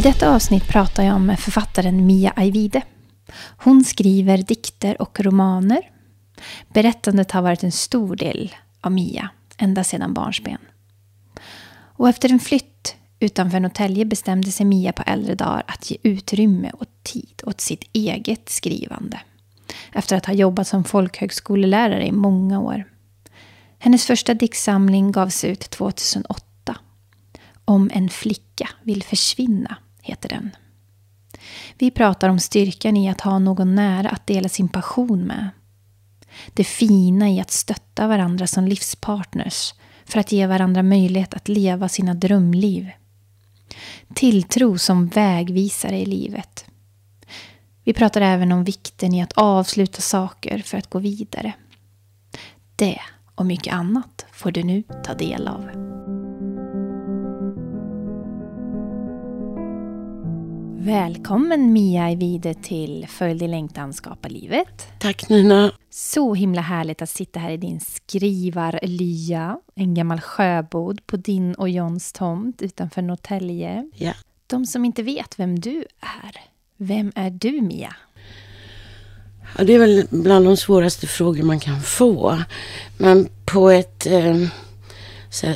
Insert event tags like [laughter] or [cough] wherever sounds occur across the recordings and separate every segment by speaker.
Speaker 1: I detta avsnitt pratar jag med författaren Mia Ajvide. Hon skriver dikter och romaner. Berättandet har varit en stor del av Mia, ända sedan barnsben. Och efter en flytt utanför Norrtälje bestämde sig Mia på äldre dagar att ge utrymme och tid åt sitt eget skrivande. Efter att ha jobbat som folkhögskolelärare i många år. Hennes första diktsamling gavs ut 2008. Om en flicka vill försvinna heter den. Vi pratar om styrkan i att ha någon nära att dela sin passion med. Det fina i att stötta varandra som livspartners för att ge varandra möjlighet att leva sina drömliv. Tilltro som vägvisare i livet. Vi pratar även om vikten i att avsluta saker för att gå vidare. Det och mycket annat får du nu ta del av. Välkommen Mia Evide till Följ din längtan, skapa livet.
Speaker 2: Tack Nina.
Speaker 1: Så himla härligt att sitta här i din skrivarlya, en gammal sjöbod på din och Johns tomt utanför Norrtälje.
Speaker 2: Ja.
Speaker 1: De som inte vet vem du är, vem är du Mia?
Speaker 2: Ja, det är väl bland de svåraste frågor man kan få. Men på ett eh,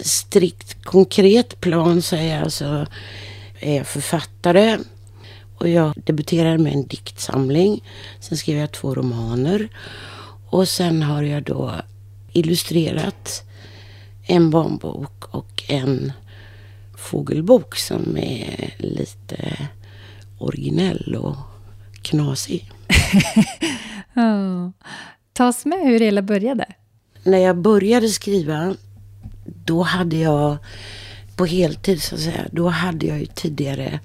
Speaker 2: strikt konkret plan så är jag alltså är jag författare och jag debuterade med en diktsamling. Sen skrev jag två romaner. Och sen har jag då illustrerat en barnbok och en fågelbok som är lite originell och knasig.
Speaker 1: oh. Ta oss med hur det hela började.
Speaker 2: När jag började skriva, då hade jag på heltid så att säga, då hade jag ju tidigare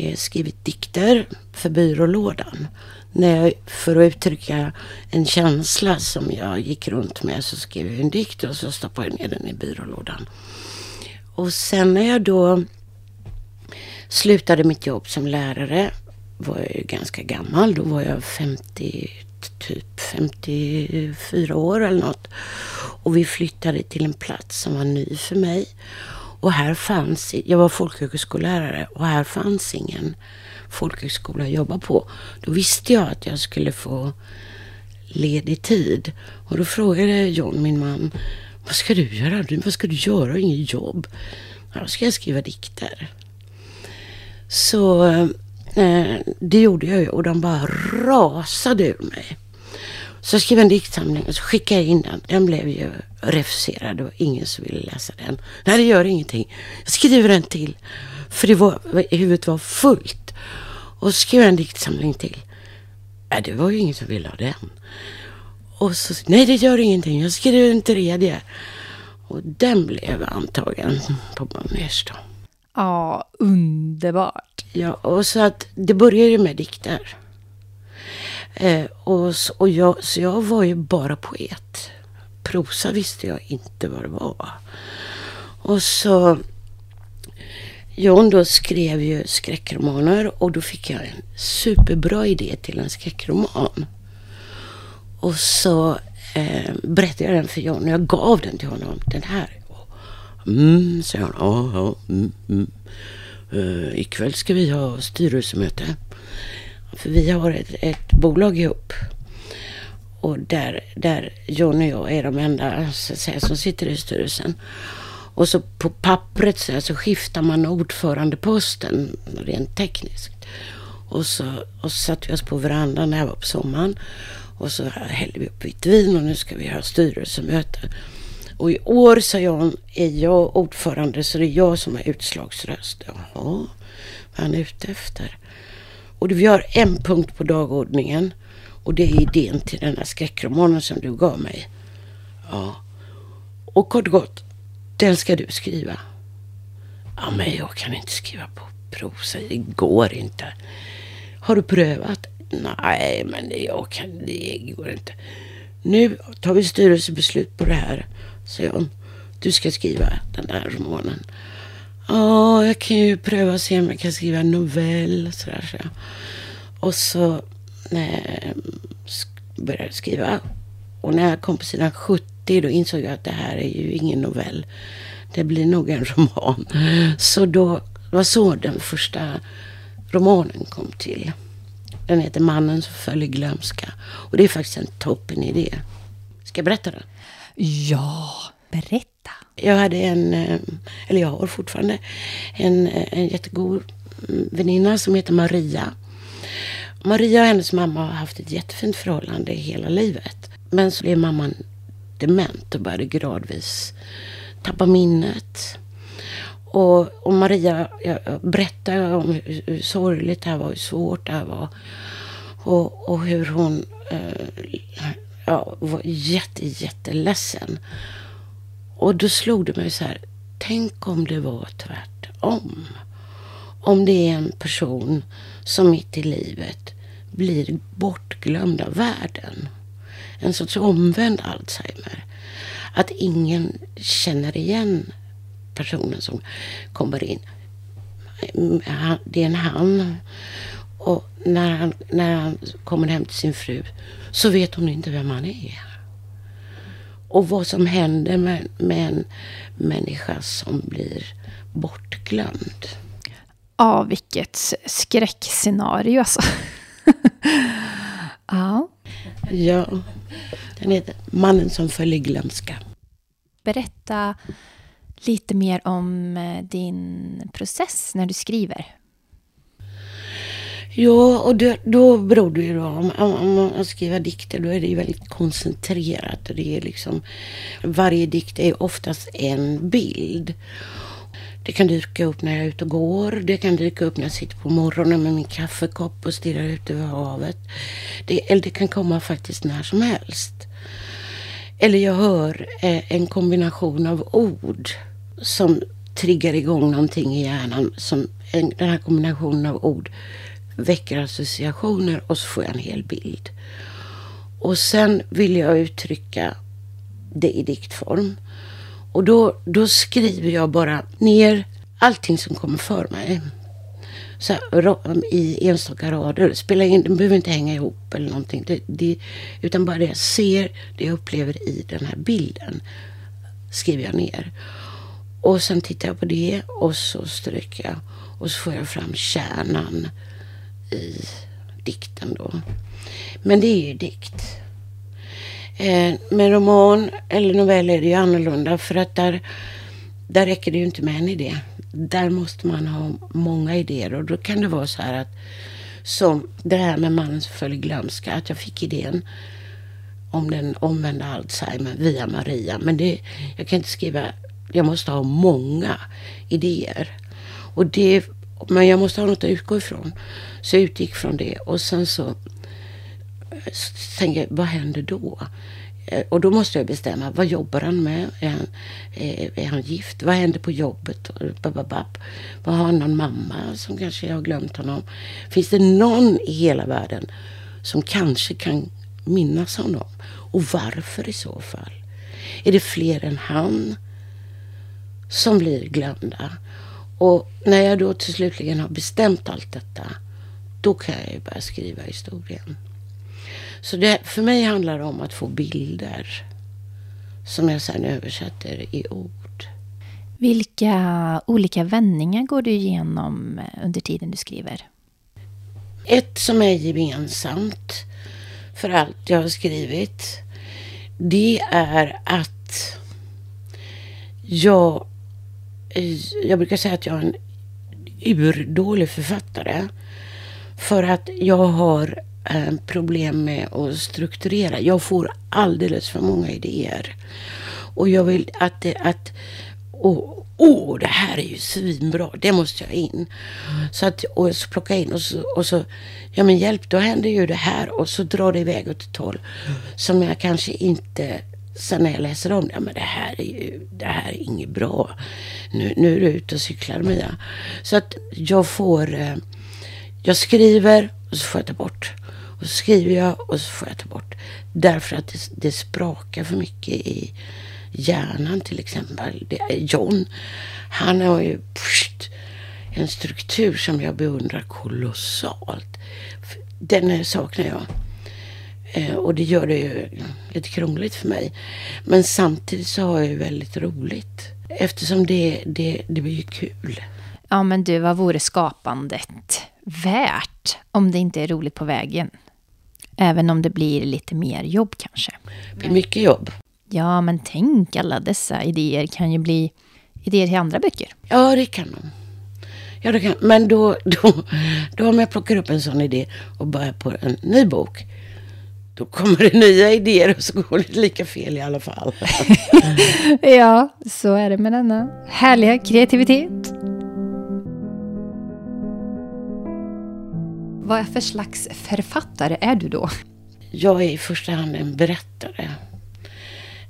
Speaker 2: Eh, skrivit dikter för byrålådan. När jag, för att uttrycka en känsla som jag gick runt med så skrev jag en dikt och så stoppade jag ner den i byrålådan. Och sen när jag då slutade mitt jobb som lärare var jag ju ganska gammal. Då var jag 50, typ 54 år eller något. Och vi flyttade till en plats som var ny för mig. Och här fanns, jag var folkhögskollärare och här fanns ingen folkhögskola att jobba på. Då visste jag att jag skulle få ledig tid. Och då frågade John, min man, vad ska du göra? Vad ska du göra? Inget jobb. Ja, då ska jag skriva dikter. Så eh, det gjorde jag ju och de bara rasade ur mig. Så jag skrev en diktsamling och så skickade jag in den. Den blev ju refuserad och ingen som ville läsa den. Nej, det gör ingenting. Jag skriver en till. För det var, huvudet var fullt. Och så skrev jag en diktsamling till. Nej, det var ju ingen som ville ha den. Och så, nej det gör ingenting. Jag skriver en tredje. Och den blev antagen på Bonniers då.
Speaker 1: Ja, underbart.
Speaker 2: Ja, och så att det började med dikter. Eh, och, och jag, så jag var ju bara poet. Prosa visste jag inte vad det var. Och så John då skrev ju skräckromaner och då fick jag en superbra idé till en skräckroman. Och så eh, berättade jag den för John och jag gav den till honom. Den här. Mm, sa han. Ja, ja, mm, mm. Uh, ikväll ska vi ha styrelsemöte. För vi har ett, ett bolag ihop. och där, där John och jag är de enda så att säga, som sitter i styrelsen. Och så på pappret så, här, så skiftar man ordförandeposten rent tekniskt. Och så, och så satte vi oss på verandan när jag var på sommaren. Och så hällde vi upp vitt vin och nu ska vi ha styrelsemöte. Och i år, sa John, är jag ordförande så det är jag som har utslagsröst. Jaha, vad är han ute efter? Och vi har en punkt på dagordningen och det är idén till den här skräckromanen som du gav mig. Ja. Och kort och gott, den ska du skriva. Ja, men jag kan inte skriva på prosa. Det går inte. Har du prövat? Nej, men jag kan, det går inte. Nu tar vi styrelsebeslut på det här, säger hon. Du ska skriva den där romanen. Ja, jag kan ju pröva och se om jag kan skriva en novell. Sådär, så. Och så eh, började jag skriva. Och när jag kom på sidan 70 då insåg jag att det här är ju ingen novell. Det blir nog en roman. Så då var så den första romanen kom till. Den heter Mannen som föll i glömska. Och det är faktiskt en toppen idé. Ska jag berätta den?
Speaker 1: Ja, berätta.
Speaker 2: Jag hade en, eh, eller jag har fortfarande, en, eh, en jättegod mm, väninna som heter Maria. Maria och hennes mamma har haft ett jättefint förhållande hela livet. Men så blev mamman dement och började gradvis tappa minnet. Och, och Maria jag berättade om hur, hur sorgligt det här var, hur svårt det här var. Och, och hur hon eh, ja, var jätte, jätteledsen. Och då slog det mig så här, tänk om det var tvärtom. Om det är en person som mitt i livet blir bortglömd av världen. En sorts omvänd Alzheimer. Att ingen känner igen personen som kommer in. Det är en han. Och när han, när han kommer hem till sin fru så vet hon inte vem han är. Och vad som händer med, med en människa som blir bortglömd.
Speaker 1: Ja, vilket skräckscenario alltså. [laughs] ja.
Speaker 2: Ja. Den heter Mannen som föll i glömska.
Speaker 1: Berätta lite mer om eh, din process när du skriver.
Speaker 2: Ja, och det, då beror det ju då, om, om man skriver dikter då är det ju väldigt koncentrerat. det är liksom, varje dikt är oftast en bild. Det kan dyka upp när jag är ute och går. Det kan dyka upp när jag sitter på morgonen med min kaffekopp och stirrar ut över havet. Det, eller det kan komma faktiskt när som helst. Eller jag hör eh, en kombination av ord som triggar igång någonting i hjärnan. Som en, den här kombinationen av ord väcker associationer och så får jag en hel bild. Och sen vill jag uttrycka det i diktform. Och då, då skriver jag bara ner allting som kommer för mig. Så I enstaka rader. Spela in, den behöver inte hänga ihop eller någonting. Det, det, utan bara det jag ser, det jag upplever i den här bilden skriver jag ner. Och sen tittar jag på det och så stryker jag. Och så får jag fram kärnan i dikten då. Men det är ju dikt. Eh, med roman eller novell är det ju annorlunda för att där, där räcker det ju inte med en idé. Där måste man ha många idéer och då kan det vara så här att som det här med Mannen som föll glömska, att jag fick idén om den omvända Alzheimer via Maria. Men det, jag kan inte skriva, jag måste ha många idéer. Och det, men jag måste ha något att utgå ifrån. Så jag utgick från det och sen så eh, tänkte jag, vad händer då? Eh, och då måste jag bestämma, vad jobbar han med? Är han, är, är han gift? Vad händer på jobbet? Bababab. Vad har han någon mamma som kanske har glömt honom? Finns det någon i hela världen som kanske kan minnas honom? Och varför i så fall? Är det fler än han som blir glömda? Och när jag då till slutligen har bestämt allt detta, då kan jag ju börja skriva historien. Så det, för mig handlar det om att få bilder som jag sedan översätter i ord.
Speaker 1: Vilka olika vändningar går du igenom eh, under tiden du skriver?
Speaker 2: Ett som är gemensamt för allt jag har skrivit. Det är att jag, jag brukar säga att jag är en urdålig författare. För att jag har eh, problem med att strukturera. Jag får alldeles för många idéer. Och jag vill att, det, att åh, oh, det här är ju svinbra, det måste jag in. Så att, och så plocka in och så, och så, ja men hjälp, då händer ju det här och så drar det iväg åt ett håll som jag kanske inte sen när jag läser om det, ja, men det här är ju, det här är inget bra. Nu, nu är du ute och cyklar Mia. Så att jag får, eh, jag skriver och så får jag ta bort. Och så skriver jag och så får jag ta bort. Därför att det, det sprakar för mycket i hjärnan till exempel. Det är John, han har ju pst, en struktur som jag beundrar kolossalt. Den eh, saknar jag. Eh, och det gör det ju lite krångligt för mig. Men samtidigt så har jag ju väldigt roligt. Eftersom det, det, det blir ju kul.
Speaker 1: Ja, men du, vad vore skapandet värt om det inte är roligt på vägen? Även om det blir lite mer jobb kanske.
Speaker 2: Det blir mycket jobb.
Speaker 1: Ja, men tänk alla dessa idéer kan ju bli idéer till andra böcker.
Speaker 2: Ja, det kan de. Ja, det kan. Men då, då, då om jag plockar upp en sån idé och börjar på en ny bok. Då kommer det nya idéer och så går det lika fel i alla fall. [laughs]
Speaker 1: ja, så är det med denna härliga kreativitet. Vad för slags författare är du då?
Speaker 2: Jag är i första hand en berättare.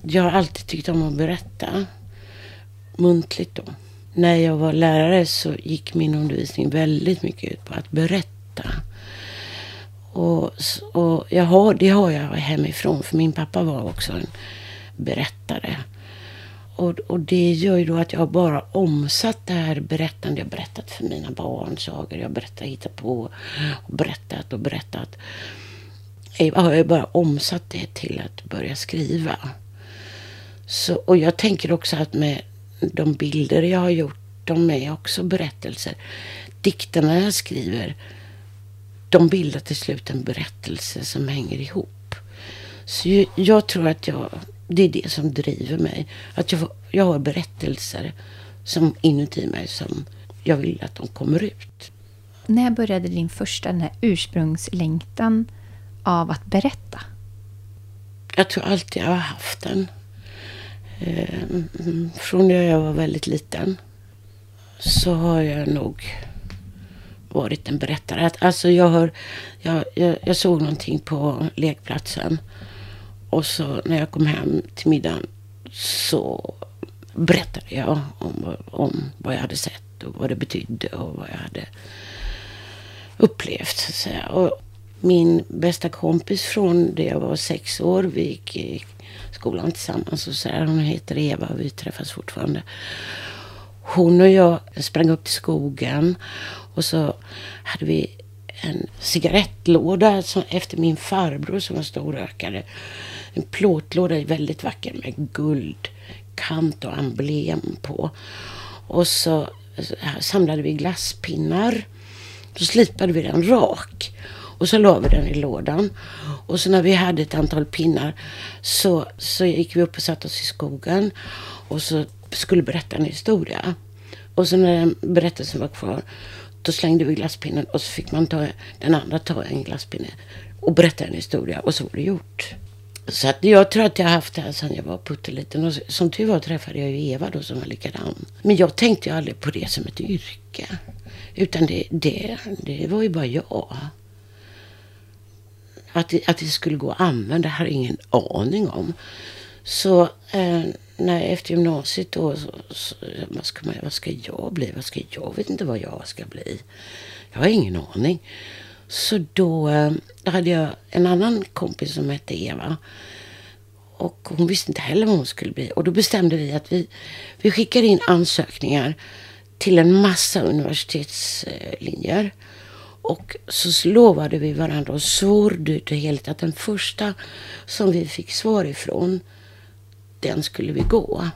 Speaker 2: Jag har alltid tyckt om att berätta. Muntligt då. När jag var lärare så gick min undervisning väldigt mycket ut på att berätta. Och, och jag har, det har jag hemifrån för min pappa var också en berättare. Och, och det gör ju då att jag bara omsatt det här berättandet. Jag har berättat för mina barn sagor. Jag har berättat, hittat på och berättat och berättat. Jag har ju bara omsatt det till att börja skriva. Så, och jag tänker också att med de bilder jag har gjort, de är också berättelser. Dikterna jag skriver, de bildar till slut en berättelse som hänger ihop. Så jag, jag tror att jag, det är det som driver mig. Att jag, jag har berättelser som inuti mig som jag vill att de kommer ut.
Speaker 1: När började din första den här ursprungslängtan av att berätta?
Speaker 2: Jag tror alltid jag har haft den. Eh, från när jag var väldigt liten så har jag nog varit en berättare. Alltså jag, har, jag, jag, jag, såg någonting på lekplatsen och så när jag kom hem till middagen så berättade jag om, om vad jag hade sett och vad det betydde och vad jag hade upplevt. Så att säga. Och min bästa kompis från det jag var sex år, vi gick i skolan tillsammans. Och så här, hon heter Eva och vi träffas fortfarande. Hon och jag sprang upp till skogen och så hade vi en cigarettlåda som, efter min farbror som var storrökare. En plåtlåda är väldigt vacker med guldkant och emblem på. Och så samlade vi glasspinnar. Så slipade vi den rak. Och så la vi den i lådan. Och så när vi hade ett antal pinnar så, så gick vi upp och satte oss i skogen. Och så skulle berätta en historia. Och så när den berättelsen var kvar då slängde vi glasspinnen och så fick man ta, den andra ta en glasspinne och berätta en historia. Och så var det gjort. Så att jag tror att jag har haft det här sedan jag var putteliten. Och som tur var träffade jag ju Eva då som var likadan. Men jag tänkte ju aldrig på det som ett yrke. Utan det, det, det var ju bara jag. Att det, att det skulle gå att använda hade jag ingen aning om. Så eh, när efter gymnasiet då, så, så, vad, ska man, vad ska jag bli? Vad ska jag? vet inte vad jag ska bli. Jag har ingen aning. Så då, då hade jag en annan kompis som hette Eva. Och hon visste inte heller vad hon skulle bli. Och då bestämde vi att vi, vi skickar in ansökningar till en massa universitetslinjer. Och så lovade vi varandra och svor dyrt och heligt att den första som vi fick svar ifrån, den skulle vi gå.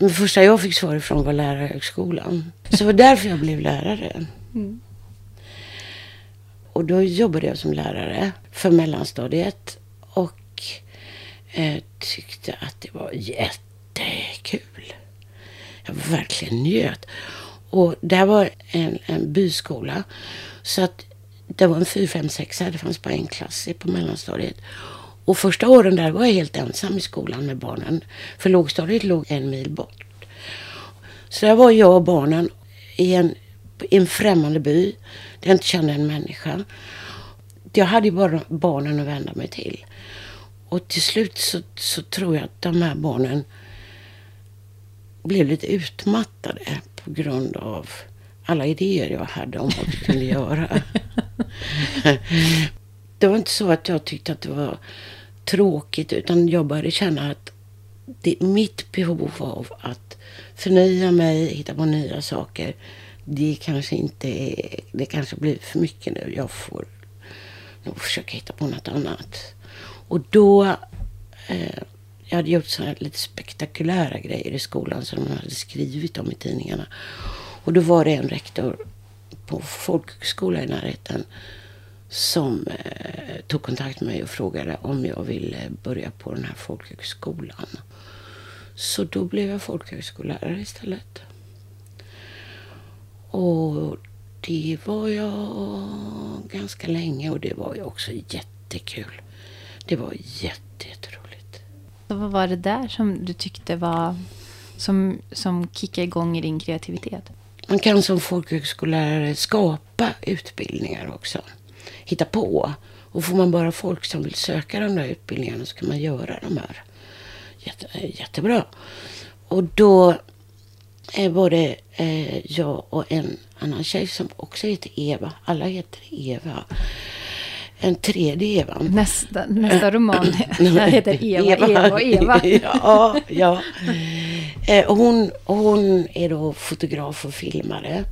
Speaker 2: Den första jag fick svar ifrån var lärarhögskolan. Så det var därför jag blev lärare. Mm och då jobbade jag som lärare för mellanstadiet. Och eh, tyckte att det var jättekul. Jag verkligen njöt. Och där var en, en byskola. Så att det var en 4, 5, 6 Det fanns bara en klass på mellanstadiet. Och första åren där var jag helt ensam i skolan med barnen. För lågstadiet låg en mil bort. Så där var jag och barnen i en, i en främmande by. Där jag inte kände en människa. Jag hade ju bara barnen att vända mig till. Och till slut så, så tror jag att de här barnen blev lite utmattade på grund av alla idéer jag hade om vad vi kunde göra. det var inte så att jag tyckte att det var tråkigt utan jag började känna att det, mitt behov av att förnya mig, hitta på nya saker. Det kanske inte är, det kanske blir för mycket nu. Jag får nog försöka hitta på något annat. Och då, eh, jag hade gjort sådana lite spektakulära grejer i skolan som de hade skrivit om i tidningarna. Och då var det en rektor på folkhögskola i närheten som eh, tog kontakt med mig och frågade om jag ville börja på den här folkhögskolan. Så då blev jag folkhögskollärare istället. Och det var jag ganska länge och det var ju också jättekul. Det var jätteroligt.
Speaker 1: vad var det där som du tyckte var som, som kickade igång i din kreativitet?
Speaker 2: Man kan som folkhögskollärare skapa utbildningar också. Hitta på. Och får man bara folk som vill söka de där utbildningarna så kan man göra de här. Jätte, jättebra. Och då är både eh, jag och en annan tjej som också heter Eva. Alla heter Eva. En tredje Eva.
Speaker 1: Nästa, nästa roman [clears throat] [laughs] heter Eva, Eva, Eva och [laughs] Eva.
Speaker 2: ja, ja. Eh, hon, hon är då fotograf och filmare.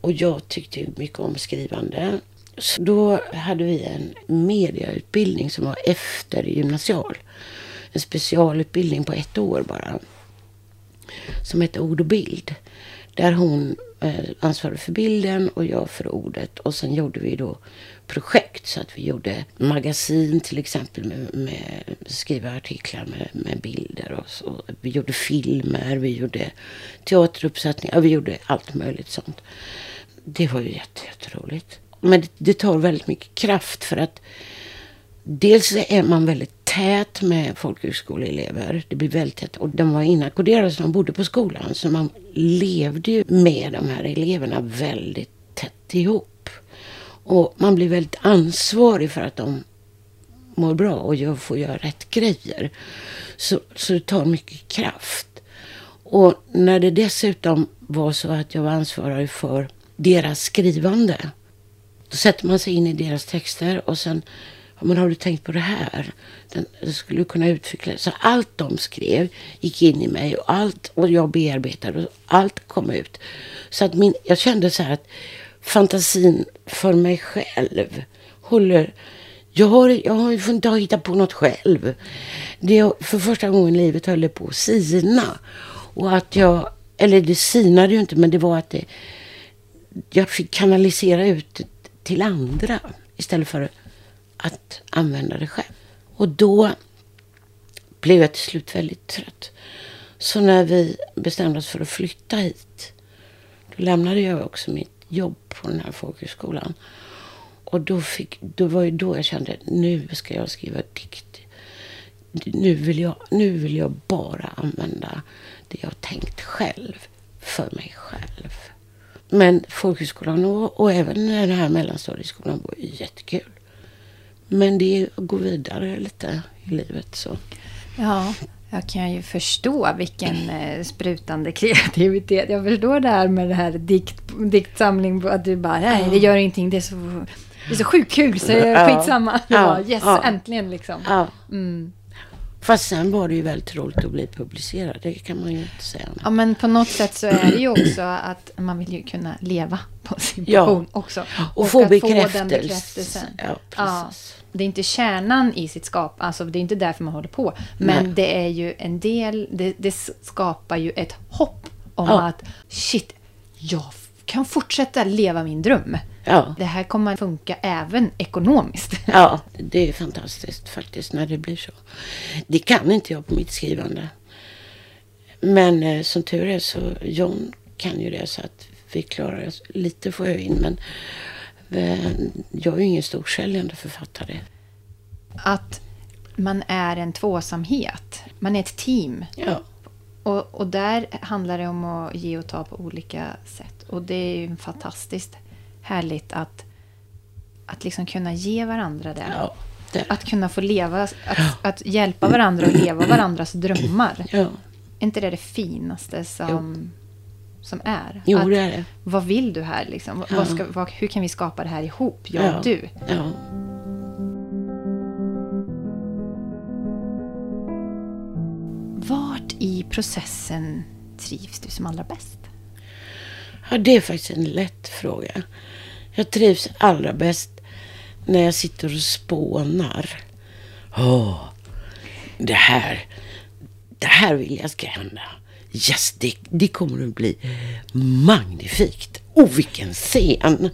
Speaker 2: Och jag tyckte mycket om skrivande. Så då hade vi en mediautbildning som var efter gymnasial. En specialutbildning på ett år bara. Som hette Ord och bild. Där hon eh, ansvarade för bilden och jag för ordet. Och sen gjorde vi då projekt. Så att vi gjorde magasin till exempel med, med skriva artiklar med, med bilder. Och så. Vi gjorde filmer, vi gjorde teateruppsättningar. Vi gjorde allt möjligt sånt. Det var ju jätteroligt. Men det, det tar väldigt mycket kraft för att dels är man väldigt tät med folkhögskoleelever. Det blir väldigt tätt. Och de var inackorderade så de bodde på skolan. Så man levde ju med de här eleverna väldigt tätt ihop. Och man blir väldigt ansvarig för att de mår bra och får göra rätt grejer. Så, så det tar mycket kraft. Och när det dessutom var så att jag var ansvarig för deras skrivande. Då sätter man sig in i deras texter och sen men har du tänkt på det här? Den, den skulle kunna utvecklas. Så allt de skrev gick in i mig och allt och jag bearbetade och allt kom ut. Så att min, jag kände så här att fantasin för mig själv håller jag har, jag har inte hittat på något själv. Det, för första gången i livet höll det på att sina. Och att jag, eller det sinade ju inte, men det var att det, jag fick kanalisera ut till andra istället för att använda det själv. Och då blev jag till slut väldigt trött. Så när vi bestämde oss för att flytta hit, då lämnade jag också mitt jobb på den här folkhögskolan. Och då, fick, då var ju då jag kände, nu ska jag skriva dikt. Nu vill jag, nu vill jag bara använda det jag tänkt själv, för mig själv. Men folkhögskolan och, och även den här mellanstadieskolan var ju jättekul. Men det är att gå vidare lite i livet. så.
Speaker 1: Ja, jag kan ju förstå vilken eh, sprutande [laughs] kreativitet. Jag förstår det här med det här dikt, diktsamling. Att du bara, nej det gör ingenting. Det är så, det är så sjukt kul så skitsamma. Ja, yes, ja. äntligen liksom. Mm.
Speaker 2: Fast sen var det ju väldigt roligt att bli publicerad. Det kan man ju inte säga.
Speaker 1: Ja, men på något sätt så är det ju också att man vill ju kunna leva på sin passion ja. också.
Speaker 2: Och, och få bekräftelse. Få den bekräftelsen. Ja.
Speaker 1: Ja det är inte kärnan i sitt skap, alltså det är inte därför man håller på. Men Nej. det är ju en del, det, det skapar ju ett hopp om ja. att shit, jag kan fortsätta leva min dröm.
Speaker 2: Ja.
Speaker 1: Det här kommer att funka även ekonomiskt. [laughs]
Speaker 2: Ja, det är fantastiskt faktiskt när det blir så. Det kan inte jag på mitt skrivande. Men eh, som tur är så John kan ju det så att vi klarar oss. Lite får jag in men eh, jag är ju ingen storsäljande författare.
Speaker 1: Att man är en tvåsamhet. Man är ett team.
Speaker 2: Ja,
Speaker 1: Och, och där handlar det om att ge och ta på olika sätt. Och det är ju fantastiskt härligt att, att liksom kunna ge varandra det.
Speaker 2: ja, det,
Speaker 1: Att kunna få leva, att, att hjälpa varandra och leva varandras drömmar.
Speaker 2: ja.
Speaker 1: Är inte det det finaste som, som är?
Speaker 2: Jo,
Speaker 1: att,
Speaker 2: det är det.
Speaker 1: Vad vill du här? Liksom? Vad-
Speaker 2: Ja.
Speaker 1: Ska, vad, hur kan vi skapa det här ihop, jag
Speaker 2: Ja.
Speaker 1: och du?
Speaker 2: Ja.
Speaker 1: Vart i processen trivs du som allra bäst?
Speaker 2: Ja, det är faktiskt en lätt fråga. Jag trivs allra bäst när jag sitter och spånar. Åh, det här, det här vill jag ska hända. Yes, det, det kommer att bli magnifikt. Oh, vilken scen!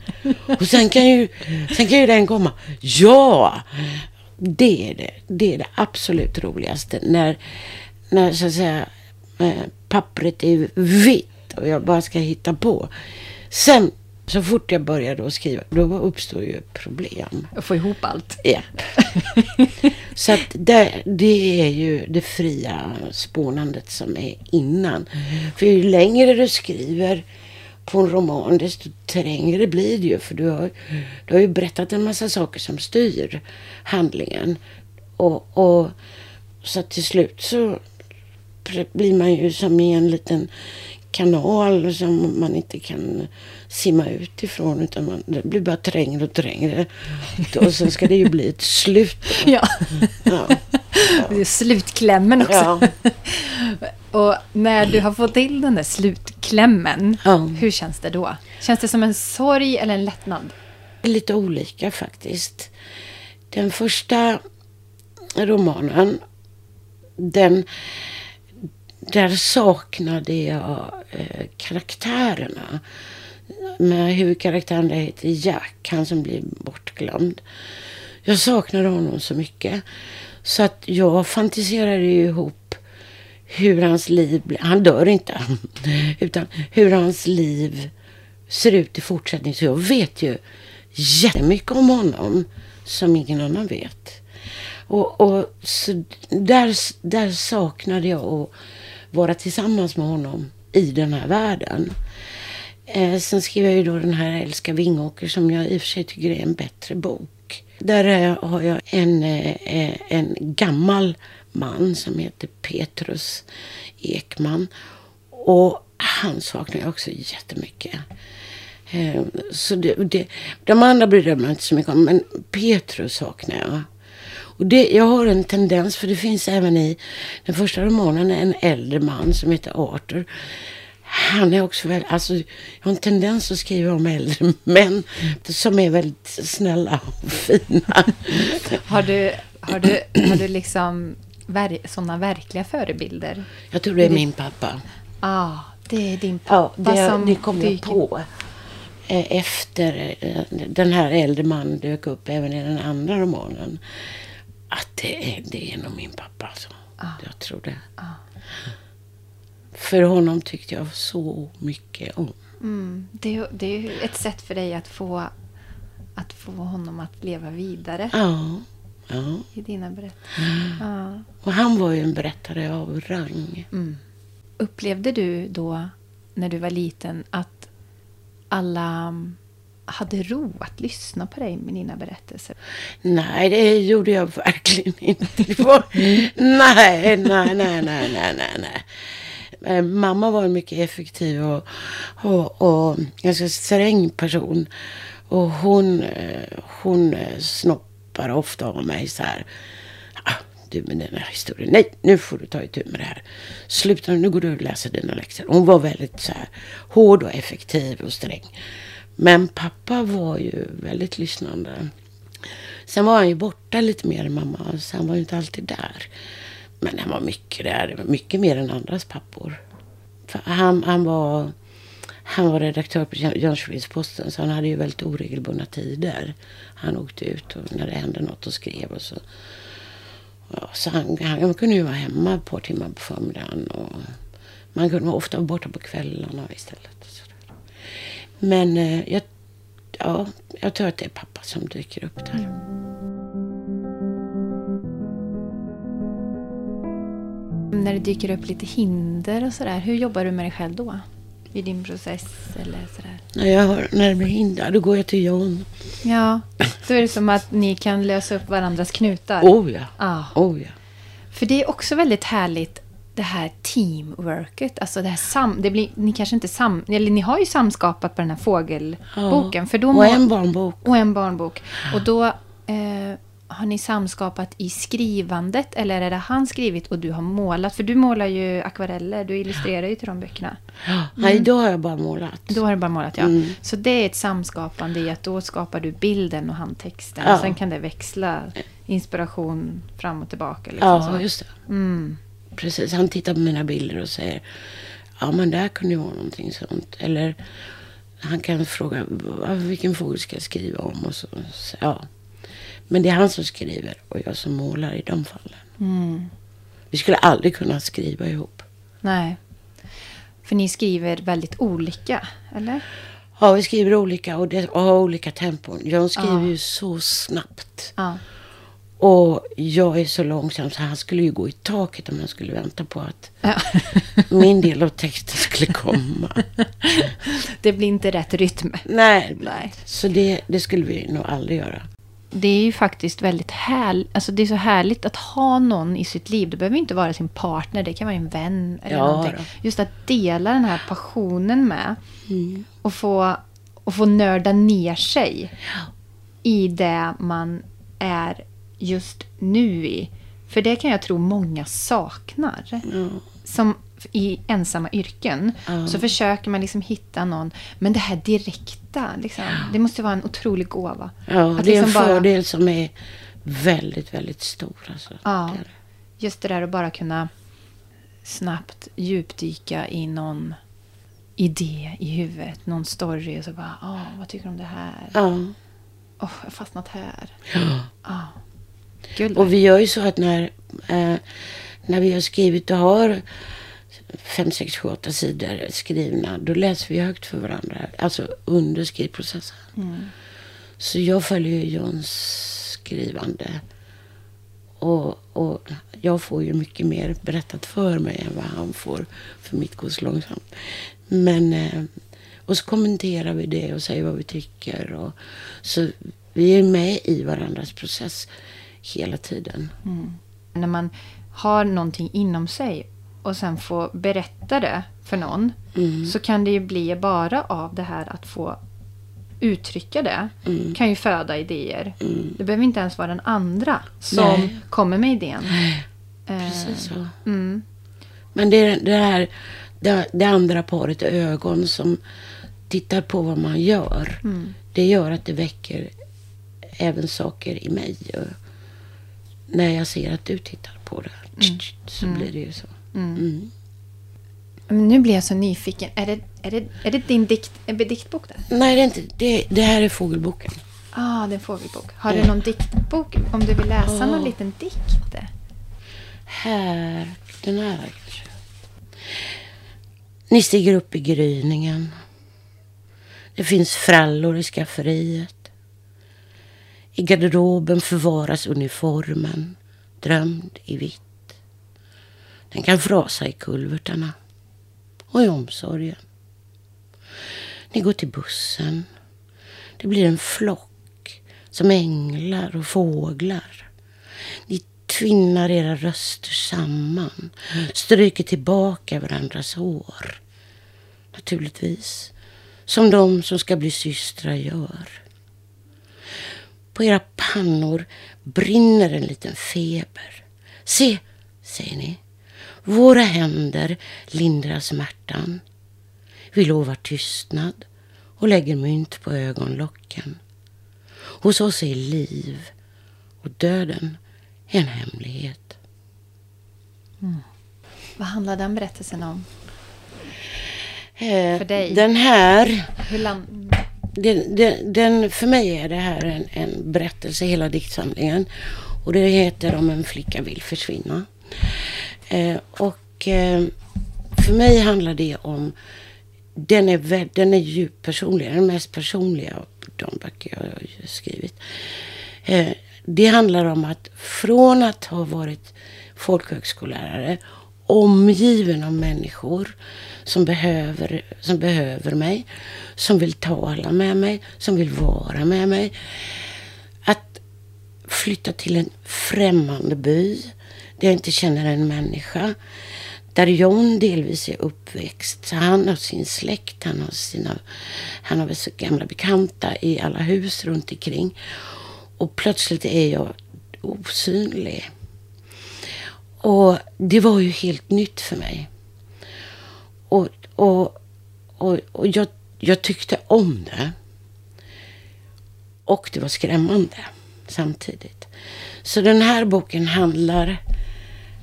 Speaker 2: Och sen kan ju, sen kan ju den komma. Ja! Det är det. Det är det absolut roligaste. När, när så att säga eh, pappret är vitt och jag bara ska hitta på. Sen, så fort jag börjar då skriva, då uppstår ju problem.
Speaker 1: Att få ihop allt?
Speaker 2: Japp. [laughs] Så att det, det är ju det fria spånandet som är innan. För ju längre du skriver på en roman, desto trängre blir det ju. För du har, du har ju berättat en massa saker som styr handlingen. Och, och så att till slut så blir man ju som i en liten kanal som man inte kan simma ut ifrån utan man, det blir bara trängre och trängre. Och sen ska det ju bli ett slut. [laughs]
Speaker 1: Ja.
Speaker 2: Ja. [laughs]
Speaker 1: Är slutklämmen också.
Speaker 2: Ja. [laughs]
Speaker 1: Och när du har fått till den där slutklämmen,
Speaker 2: Ja.
Speaker 1: hur känns det då? Känns det som en sorg eller en lättnad?
Speaker 2: Lite olika faktiskt. Den första romanen, den, där saknade jag eh, karaktärerna. Med huvudkaraktären där heter Jack, han som blir bortglömd. Jag saknade honom så mycket. Så att jag fantiserade ju ihop hur hans liv. Han dör inte. [laughs] Utan hur hans liv ser ut i fortsättningen. Så jag vet ju jättemycket om honom som ingen annan vet. Och, och så där, där saknade jag att vara tillsammans med honom i den här världen. Eh, sen skrev jag ju då den här Älska Vingåker som jag i och för sig tycker är en bättre bok. Där eh, har jag en, eh, en gammal man som heter Petrus Ekman. Och han saknar jag också jättemycket. Eh, så det, det, de andra bryr jag mig inte så mycket om, men Petrus saknar jag. Och det, jag har en tendens, för det finns även i den första romanen en äldre man som heter Arthur. Han är också väldigt, alltså jag har en tendens att skriva om äldre [laughs] män som är väldigt snälla och fina.
Speaker 1: Har du, har du, har du liksom ver sådana verkliga förebilder?
Speaker 2: Jag tror det är min pappa.
Speaker 1: Ja, ah, det är din
Speaker 2: Ja,
Speaker 1: pappa
Speaker 2: det,
Speaker 1: som
Speaker 2: det kom jag på. eh, Efter eh, den här äldre mannen dök upp även i den andra romanen. Att det är, det är nog min pappa alltså. Jag tror det. För honom tyckte jag så mycket om.
Speaker 1: Mm, det, är- det är ju ett sätt för dig att få, att få honom att leva vidare
Speaker 2: Ja, ja.
Speaker 1: i dina berättelser. Ja.
Speaker 2: Och han var ju en berättare av rang.
Speaker 1: Mm. Upplevde du då, när du var liten, att alla hade ro att lyssna på dig med dina berättelser?
Speaker 2: Nej, det gjorde jag verkligen inte. Var, nej, nej, nej, nej, nej, nej, nej. Eh, Mamma var en mycket effektiv och, och, och ganska sträng person. Och hon, eh, hon eh, snoppar ofta av mig så här. Ah, du med den här historien. Nej, nu får du ta itu med det här. Sluta, nu går du och läser dina läxor. Hon var väldigt så här hård och effektiv och sträng. Men pappa var ju väldigt lyssnande. Sen var han ju borta lite mer än mamma, så han var ju inte alltid där. Men han var mycket där, mycket mer än andras pappor. För han, han var, Han var redaktör på Jönköpings-Posten, så han hade ju väldigt oregelbundna tider. Han åkte ut och när det hände något och skrev och så. Ja, så han, han kunde ju vara hemma ett par timmar på förmiddagen. Och man kunde ofta vara borta på kvällarna istället. Men eh, jag, ja, jag tror att det är pappa som dyker upp där.
Speaker 1: När det dyker upp lite hinder och sådär, hur jobbar du med dig själv då? I din process eller sådär?
Speaker 2: När, jag har, när det blir hinder, då går jag till John.
Speaker 1: Ja, då är det som att ni kan lösa upp varandras knutar.
Speaker 2: Oh ja.
Speaker 1: Ah.
Speaker 2: Oh ja.
Speaker 1: För det är också väldigt härligt det här teamworket. Alltså det här sam, det blir, ni kanske inte sam, eller ni har ju samskapat på den här fågelboken.
Speaker 2: Ja.
Speaker 1: För då
Speaker 2: och en barnbok.
Speaker 1: och en barnbok. Och då eh, har ni samskapat i skrivandet eller är det han skrivit och du har målat? För du målar ju akvareller, du illustrerar ju till de böckerna.
Speaker 2: Ja. Nej, då har jag bara målat.
Speaker 1: Då har du bara målat, ja.
Speaker 2: Mm.
Speaker 1: Så det är ett samskapande i att då skapar du bilden och han texten.
Speaker 2: Ja.
Speaker 1: Och sen kan det växla inspiration fram och tillbaka. Liksom,
Speaker 2: Ja,
Speaker 1: så.
Speaker 2: just det.
Speaker 1: Mm.
Speaker 2: Precis. Han tittar på mina bilder och säger ja men där kunde ju vara någonting sånt. Eller han kan fråga "Vad- vilken fågel ska jag skriva om? Och så, så, ja. Men det är han som skriver och jag som målar i de fallen.
Speaker 1: Mm.
Speaker 2: Vi skulle aldrig kunna skriva ihop.
Speaker 1: Nej. För ni skriver väldigt olika, eller?
Speaker 2: Ja, vi skriver olika och, det, och har olika tempon. Jag skriver
Speaker 1: Ja.
Speaker 2: ju så snabbt.
Speaker 1: Ja.
Speaker 2: Och jag är så långsam så han skulle ju gå i taket om han skulle vänta på att
Speaker 1: Ja. [laughs]
Speaker 2: min del av texten skulle komma. [laughs]
Speaker 1: det blir inte rätt rytm.
Speaker 2: Nej,
Speaker 1: Nej.
Speaker 2: så det, det skulle vi nog aldrig göra.
Speaker 1: Det är ju faktiskt väldigt härligt. Alltså det är så härligt att ha någon i sitt liv. Det behöver inte vara sin partner. Det kan vara en vän. Eller
Speaker 2: Ja,
Speaker 1: någonting.
Speaker 2: då.
Speaker 1: Just att dela den här passionen med.
Speaker 2: Mm.
Speaker 1: Och få, och få nörda ner sig i det man är just nu i. För det kan jag tro många saknar.
Speaker 2: Ja.
Speaker 1: Som i ensamma yrken.
Speaker 2: Ja.
Speaker 1: Så försöker man liksom hitta någon. Men det här direkta. Liksom, det måste vara en otrolig gåva.
Speaker 2: Ja,
Speaker 1: Att
Speaker 2: det är en
Speaker 1: liksom bara-
Speaker 2: fördel som är väldigt, väldigt stor. Alltså.
Speaker 1: Ja, just det där att bara kunna snabbt djupdyka i någon idé i huvudet, någon story och så bara, åh, vad tycker du om det här?
Speaker 2: Ja.
Speaker 1: Åh, jag har fastnat här.
Speaker 2: ja.
Speaker 1: Ja. Guld.
Speaker 2: Och vi gör ju så att när, eh, när vi har skrivit och har fem, sex, sju, åtta sidor skrivna, då läser vi högt för varandra. Alltså under skrivprocessen.
Speaker 1: Mm.
Speaker 2: Så jag följer ju Johns skrivande. Och, och jag får ju mycket mer berättat för mig än vad han får. För mitt går så långsamt. Men, eh, och så kommenterar vi det och säger vad vi tycker. Och, så vi är med i varandras process hela tiden.
Speaker 1: När man har någonting inom sig och sen får berätta det för någon
Speaker 2: Mm.
Speaker 1: så kan det ju bli bara av det här att få uttrycka det
Speaker 2: Mm.
Speaker 1: kan ju föda idéer. Det behöver inte ens vara den andra som
Speaker 2: Nej.
Speaker 1: kommer med idén.
Speaker 2: Precis så.
Speaker 1: Mm.
Speaker 2: Men det är det här det, det andra paret ögon som tittar på vad man gör.
Speaker 1: Mm.
Speaker 2: Det gör att det väcker även saker i mig. När jag ser att du tittar på det så blir det ju så. Mm.
Speaker 1: Men Nu blir jag så nyfiken. Är det, är det, är det din dikt, en diktbok där?
Speaker 2: Nej, det, är inte, det, det här är fågelboken.
Speaker 1: ah, det är en fågelbok. Har du någon diktbok? Om du vill läsa någon
Speaker 2: Ja.
Speaker 1: liten dikt?
Speaker 2: Här, den här kanske. Ni stiger upp i gryningen. Det finns frallor i skafferiet. I garderoben förvaras uniformen, drömd i vitt. Den kan frasa i kulvertarna och i omsorgen. Ni går till bussen. Det blir en flock som änglar och fåglar. Ni tvinnar era röster samman, stryker tillbaka varandras hår. Naturligtvis, som de som ska bli systrar gör. På era pannor brinner en liten feber. Se, säger ni, våra händer lindrar smärtan. Vi lovar tystnad och lägger mynt på ögonlocken. Hos oss är liv och döden en hemlighet.
Speaker 1: Vad handlar den berättelsen om?
Speaker 2: Eh,
Speaker 1: För dig?
Speaker 2: Den här,
Speaker 1: Hur land
Speaker 2: den, den, den, för mig är det här en, en berättelse, hela diktsamlingen. Och det heter Om en flicka vill försvinna. Eh, och eh, för mig handlar det om, den är, den är djupt personlig, den mest personliga av de böcker jag har skrivit. Eh, det handlar om att från att ha varit folkhögskollärare omgiven av människor som behöver, som behöver mig, som vill tala med mig, som vill vara med mig. Att flytta till en främmande by där jag inte känner en människa. Där John delvis är uppväxt. Så han har sin släkt, han har sina han har väl så gamla bekanta i alla hus runt omkring. Och plötsligt är jag osynlig. Och det var ju helt nytt för mig. Och, och, och, och jag, jag tyckte om det. Och det var skrämmande samtidigt. Så den här boken handlar,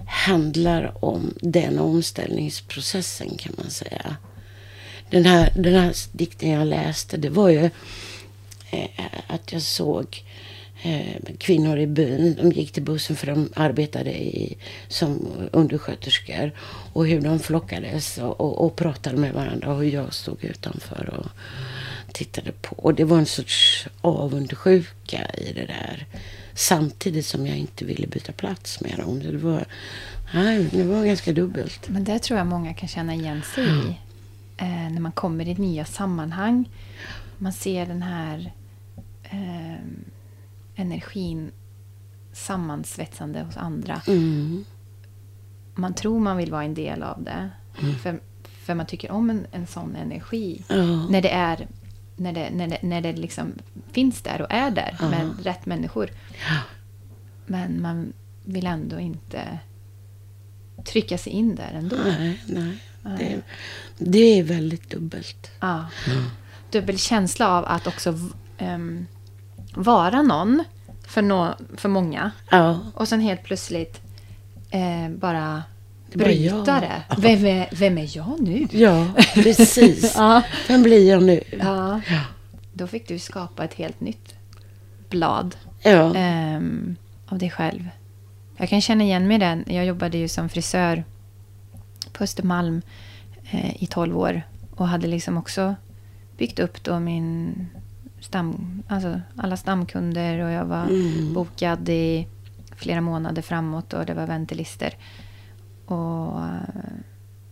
Speaker 2: handlar om den omställningsprocessen kan man säga. Den här, den här dikten jag läste, det var ju eh, att jag såg eh, kvinnor i byn. De gick till bussen för de arbetade i, som undersköterskor. Och hur de flockades och, och, och pratade med varandra. Och hur jag stod utanför och tittade på. Och det var en sorts avundsjuka i det där. Samtidigt som jag inte ville byta plats med dem. Det var, nej, det var ganska dubbelt.
Speaker 1: Men det tror jag många kan känna igen sig i. Eh, när man kommer i nya sammanhang. Man ser den här eh, energin sammansvetsande hos andra.
Speaker 2: Mm.
Speaker 1: Man tror man vill vara en del av det. För, för man tycker om en, en sån energi.
Speaker 2: Ja.
Speaker 1: När det är när det, när det, när det liksom finns där och är där
Speaker 2: Ja.
Speaker 1: med rätt människor.
Speaker 2: Ja.
Speaker 1: Men man vill ändå inte trycka sig in där ändå.
Speaker 2: Nej, nej. Det, det är väldigt dubbelt.
Speaker 1: Ja. Dubbel känsla av att också ehm, vara någon för, nå för många.
Speaker 2: Ja,
Speaker 1: Och sen helt plötsligt eh, bara bryta det. Vem är, vem är jag nu?
Speaker 2: ja precis. [laughs]
Speaker 1: Ja.
Speaker 2: Vem blir jag nu?
Speaker 1: Ja.
Speaker 2: Ja.
Speaker 1: Då fick du skapa ett helt nytt blad ehm, av dig själv. Jag kan känna igen mig den. Jag jobbade ju som frisör på Östermalm eh, i 12 år. Och hade liksom också byggt upp då min stam, alltså alla stamkunder och jag var
Speaker 2: Mm.
Speaker 1: bokad i flera månader framåt och det var väntelister. Och eh,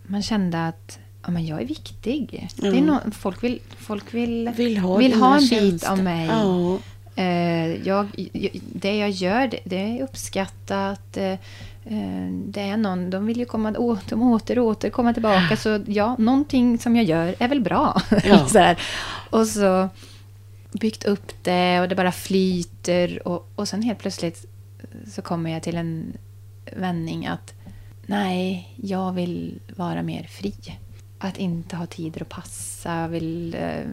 Speaker 1: man kände att ja, men jag är viktig. Det är nå- folk vill, folk vill,
Speaker 2: Vill ha
Speaker 1: vill ha en bit av mig.
Speaker 2: Ja.
Speaker 1: Eh, jag, det jag gör, det, är uppskattat. Eh, det är någon, de vill ju komma, åter och åter komma tillbaka. Så ja, någonting som jag gör är väl bra.
Speaker 2: Ja. [laughs]
Speaker 1: så här. Och så byggt upp det och det bara flyter. Och, och sen helt plötsligt så kommer jag till en vändning att nej, jag vill vara mer fri. Att inte ha tider att passa. Jag vill eh,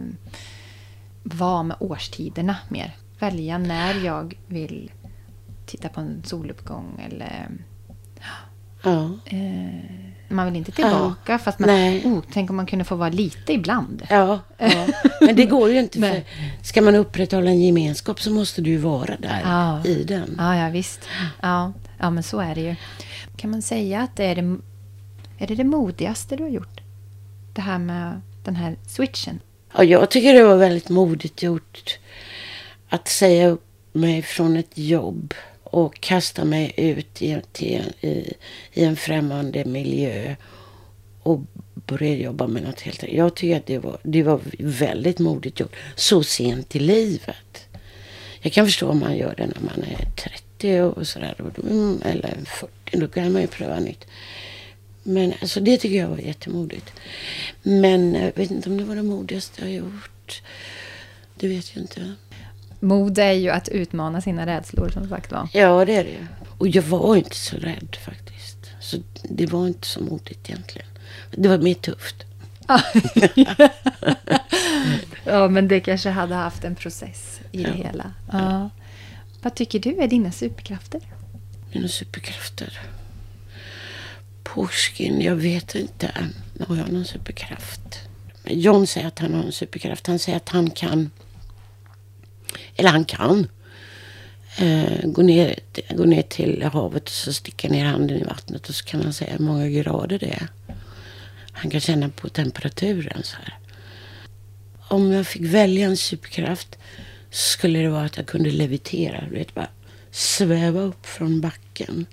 Speaker 1: vara med årstiderna mer. Välja när jag vill titta på en soluppgång eller...
Speaker 2: Ja.
Speaker 1: Eh, man vill inte tillbaka fast man...
Speaker 2: Nej.
Speaker 1: Oh, tänk om man kunde få vara lite ibland.
Speaker 2: Ja, ja. Men det går ju inte. För [laughs] ska man upprätthålla en gemenskap så måste du ju vara där
Speaker 1: Ja.
Speaker 2: i den.
Speaker 1: Ja, ja visst. Ja, ja, men så är det ju. Kan man säga att det är det, är det det modigaste du har gjort? Det här med den här switchen.
Speaker 2: Ja, jag tycker det var väldigt modigt gjort att säga upp mig från ett jobb och kasta mig ut i, till, i, i en främmande miljö och börja jobba med något helt annat. Jag tycker att det var, det var väldigt modigt gjort. Så sent i livet. Jag kan förstå om man gör det när man är 30 och sådär. Eller 40. Då kan man ju pröva nytt. Men alltså det tycker jag var jättemodigt. Men jag vet inte om det var det modigaste jag gjort. Det vet jag inte.
Speaker 1: Mod är ju att utmana sina rädslor som sagt var.
Speaker 2: Ja, det är det ju. Och jag var inte så rädd faktiskt. Så det var inte så modigt egentligen. Det var mer tufft.
Speaker 1: ja, men det kanske hade haft en process i det
Speaker 2: Ja.
Speaker 1: hela. Ja. Vad tycker du är dina superkrafter?
Speaker 2: Mina superkrafter. Pushkin, jag vet inte. Har jag någon superkraft? John säger att han har en superkraft. Han säger att han kan, eller han kan, eh, gå, ner, gå ner till havet och så sticka ner handen i vattnet och så kan han säga hur många grader det är. Han kan känna på temperaturen så här. Om jag fick välja en superkraft så skulle det vara att jag kunde levitera. Du vet, bara sväva upp från backen.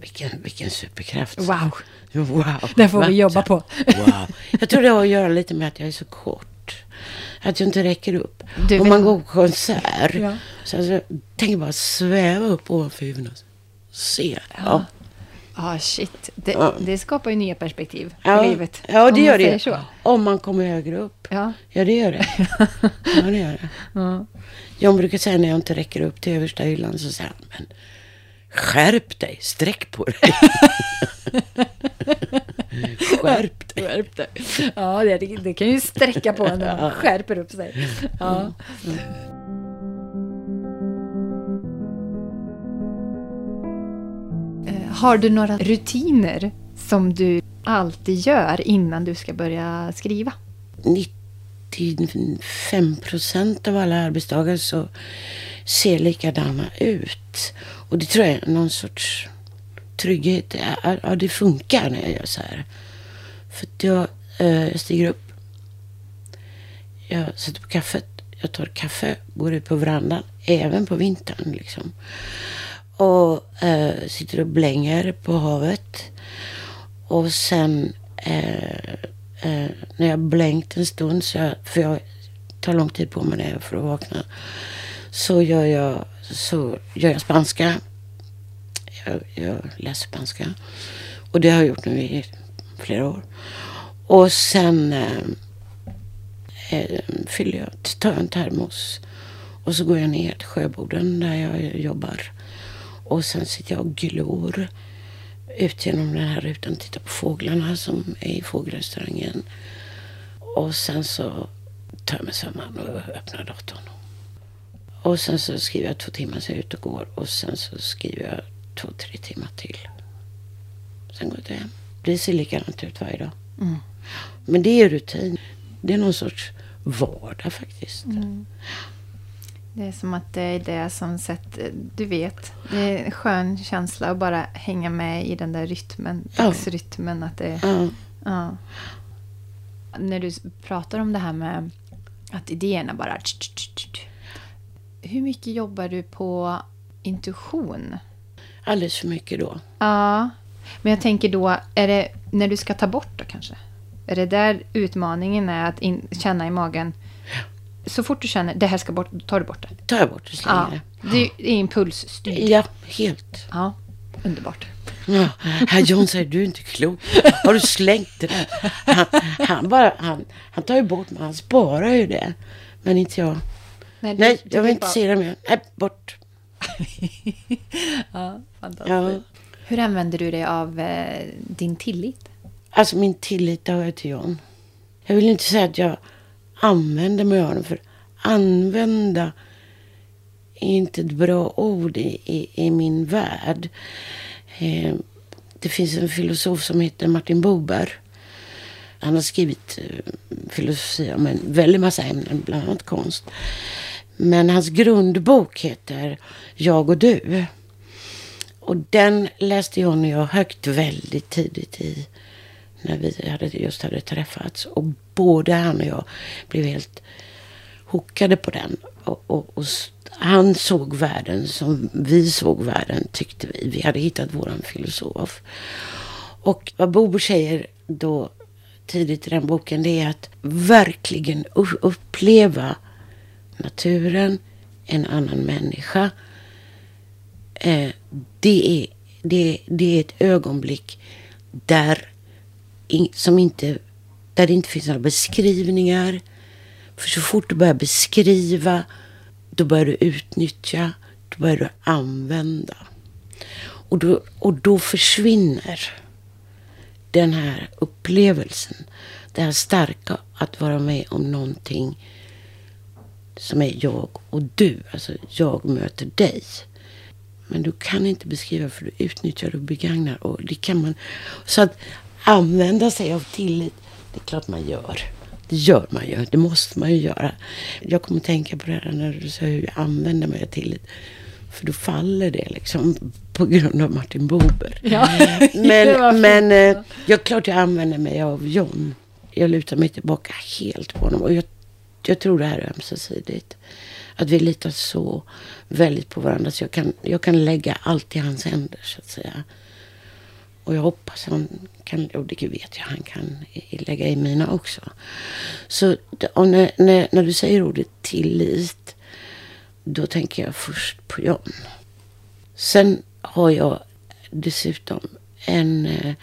Speaker 2: Vilken, vilken superkraft.
Speaker 1: Wow.
Speaker 2: Wow.
Speaker 1: Det får vi jobba på.
Speaker 2: Wow. Jag tror det har att göra lite med att jag är så kort. Att jag inte räcker upp.
Speaker 1: Du
Speaker 2: Om man går på konsert.
Speaker 1: Ja.
Speaker 2: Så alltså, tänk bara sväva upp ovanför huvudet. Se. Ja.
Speaker 1: Ah, shit. Det,
Speaker 2: Ja.
Speaker 1: det skapar ju nya perspektiv
Speaker 2: Ja,
Speaker 1: i livet.
Speaker 2: ja det gör det.
Speaker 1: Så.
Speaker 2: Om man kommer högre upp.
Speaker 1: Ja.
Speaker 2: Ja, det gör det. [laughs] Ja, det gör det.
Speaker 1: Ja.
Speaker 2: John brukar säga när jag inte räcker upp till översta hyllan så säger han, men skärp dig, sträck på dig. [laughs] skärp dig.
Speaker 1: Skärp dig. Ja, det, det kan ju sträcka på en när man skärper upp sig. Ja. Eh, Har du några rutiner som du alltid gör innan du ska börja skriva?
Speaker 2: 95 procent av alla arbetsdagar så ser likadana ut. Och det tror jag är någon sorts trygghet. Ja, det funkar när jag gör så här. För att jag, eh, jag stiger upp. Jag sätter på kaffet. Jag tar kaffe, går ut på verandan. Även på vintern liksom. Och eh, sitter och blänger på havet. Och sen eh, eh, när jag blänkt en stund, så jag, för jag tar lång tid på mig när för att vakna. Så gör jag, så gör jag spanska. Jag, jag läser spanska. Och det har jag gjort nu i flera år. Och sen eh, eh fyller jag, tar jag en termos. Och så går jag ner till Sjöboden där jag jobbar. Och sen sitter jag och glor ut genom den här rutan och tittar på fåglarna som är i fågelrestaurangen. Och sen så tar jag mig samman och öppnar datorn. Och sen så skriver jag två timmar, så är jag ute och går. Och sen så skriver jag två, tre timmar till. Sen går jag hem. Det ser likadant ut varje dag.
Speaker 1: Mm.
Speaker 2: Men det är rutin. Det är någon sorts vardag faktiskt.
Speaker 1: Mm. Det är som att det är det som sätter... Du vet, det är en skön känsla att bara hänga med i den där rytmen,
Speaker 2: Ja.
Speaker 1: dagsrytmen. Att det,
Speaker 2: Ja.
Speaker 1: ja. När du pratar om det här med att idéerna bara... Hur mycket jobbar du på intuition?
Speaker 2: Alldeles för mycket då.
Speaker 1: Ja, men jag tänker då, är det när du ska ta bort då kanske? Är det där utmaningen är att in, känna i magen? Så fort du känner det här ska bort, då tar du bort det.
Speaker 2: tar jag bort och slänger
Speaker 1: Ja,
Speaker 2: det.
Speaker 1: det är impulsstyrt.
Speaker 2: Ja, helt.
Speaker 1: Ja, underbart.
Speaker 2: Ja, herr John säger du är inte klok. Har du slängt det där? Han, han, bara, han, han tar ju bort men han sparar ju det. Men inte jag.
Speaker 1: Du-
Speaker 2: Nej,
Speaker 1: du
Speaker 2: jag vill inte
Speaker 1: bara-
Speaker 2: se det mer. Nej, bort. [laughs]
Speaker 1: Ja, fantastiskt.
Speaker 2: Ja.
Speaker 1: Hur använder du dig av eh, din tillit?
Speaker 2: Alltså min tillit har jag till John. Jag vill inte säga att jag använder mig av den. För använda är inte ett bra ord i, i, i min värld. Eh, det finns en filosof som heter Martin Buber. Han har skrivit eh, filosofi om en väldig massa ämnen, bland annat konst. Men hans grundbok heter Jag och du. Och den läste hon och jag högt väldigt tidigt i när vi hade, just hade träffats. Och både han och jag blev helt hookade på den. Och, och, och han såg världen som vi såg världen, tyckte vi. Vi hade hittat våran filosof. Och vad Bobo säger då tidigt i den boken, det är att verkligen uppleva naturen, en annan människa. Eh, det, är, det, det är ett ögonblick där, in, som inte, där det inte finns några beskrivningar. För så fort du börjar beskriva, då börjar du utnyttja, då börjar du använda. Och då, och då försvinner den här upplevelsen. Det här starka att vara med om någonting som är jag och du. Alltså jag möter dig. Men du kan inte beskriva för du utnyttjar och begagnar. Och det kan man, så att använda sig av tillit, Det är klart man gör. Det gör man ju. Det måste man ju göra. Jag kommer tänka på det här när du säger hur jag använder mig av tillit. För då faller det liksom på grund av Martin Bober.
Speaker 1: Ja, [laughs]
Speaker 2: men [laughs] men eh, jag klart jag använder mig av John. Jag lutar mig tillbaka helt på honom. Och jag, jag tror det här är ömsesidigt. Att vi litar så väldigt på varandra. Så jag kan, jag kan lägga allt i hans händer så att säga. Och jag hoppas han kan, och det vet jag, han kan lägga i mina också. Så när, när, när du säger ordet tillit, då tänker jag först på John. Sen har jag dessutom en eh,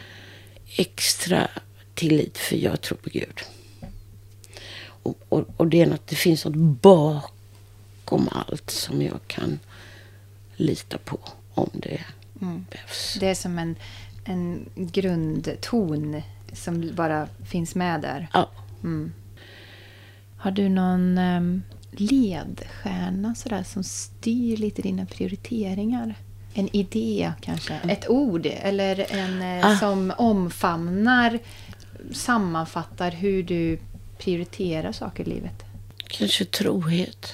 Speaker 2: extra tillit för jag tror på Gud. Och, och, och det är något, det finns något bakom allt som jag kan lita på om det mm. behövs.
Speaker 1: Det är som en en grundton som bara finns med där.
Speaker 2: Ja.
Speaker 1: Mm. Har du någon um, ledstjärna sådär, som styr lite dina prioriteringar? En idé kanske? Mm. Ett ord? Eller en eh, ah. som omfamnar, sammanfattar hur du prioriterar saker i livet?
Speaker 2: Kanske trohet.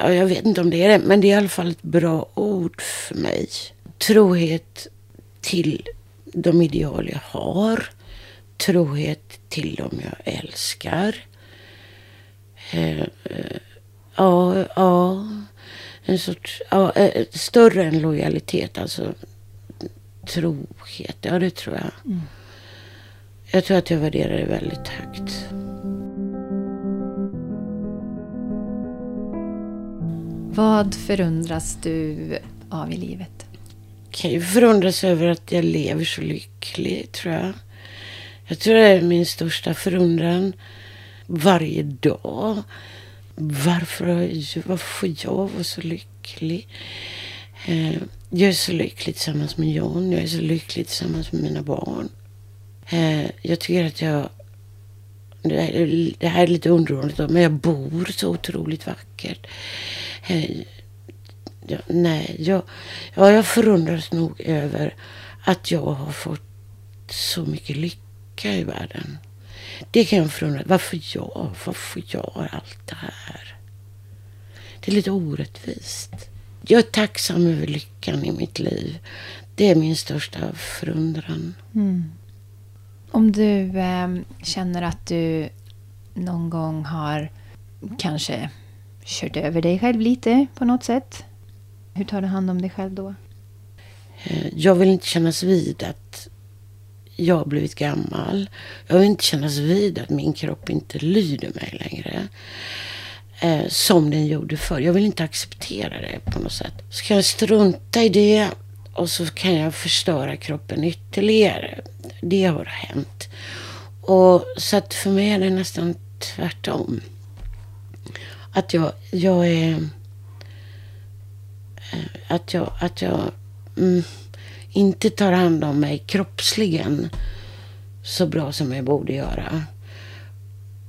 Speaker 2: Jag vet inte om det är det, men det är i alla fall ett bra ord för mig. Trohet till de ideal jag har. Trohet till dem jag älskar. Eh, eh, ja, ja. En sorts, ja, eh, större än lojalitet, alltså trohet. Ja, det tror jag. Mm. Jag tror att jag värderar det väldigt högt.
Speaker 1: Vad förundras du av i livet?
Speaker 2: kan ju förundras över att jag lever så lycklig, tror jag. Jag tror det är min största förundran varje dag. Varför, varför jag vara så lycklig? Eh, jag är så lycklig tillsammans med John. Jag är så lycklig tillsammans med mina barn. Eh, jag tycker att jag... Det här är lite underordnat, men jag bor så otroligt vackert. Eh, ja, nej, jag, ja, jag förundras nog över att jag har fått så mycket lycka i världen. Det kan jag förundra Varför jag? Varför jag har allt det här? Det är lite orättvist. Jag är tacksam över lyckan i mitt liv. Det är min största förundran.
Speaker 1: Mm. Om du eh, känner att du någon gång har kanske kört över dig själv lite på något sätt. Hur tar du hand om dig själv då?
Speaker 2: Eh, jag vill inte kännas vid att jag har blivit gammal. Jag vill inte kännas vid att min kropp inte lyder mig längre. Eh, som den gjorde förr. Jag vill inte acceptera det på något sätt. Ska jag strunta i det och så kan jag förstöra kroppen ytterligare. Det har hänt. Och så att för mig är det nästan tvärtom. Att jag, jag är eh, att jag, att jag mm, inte tar hand om mig kroppsligen så bra som jag borde göra.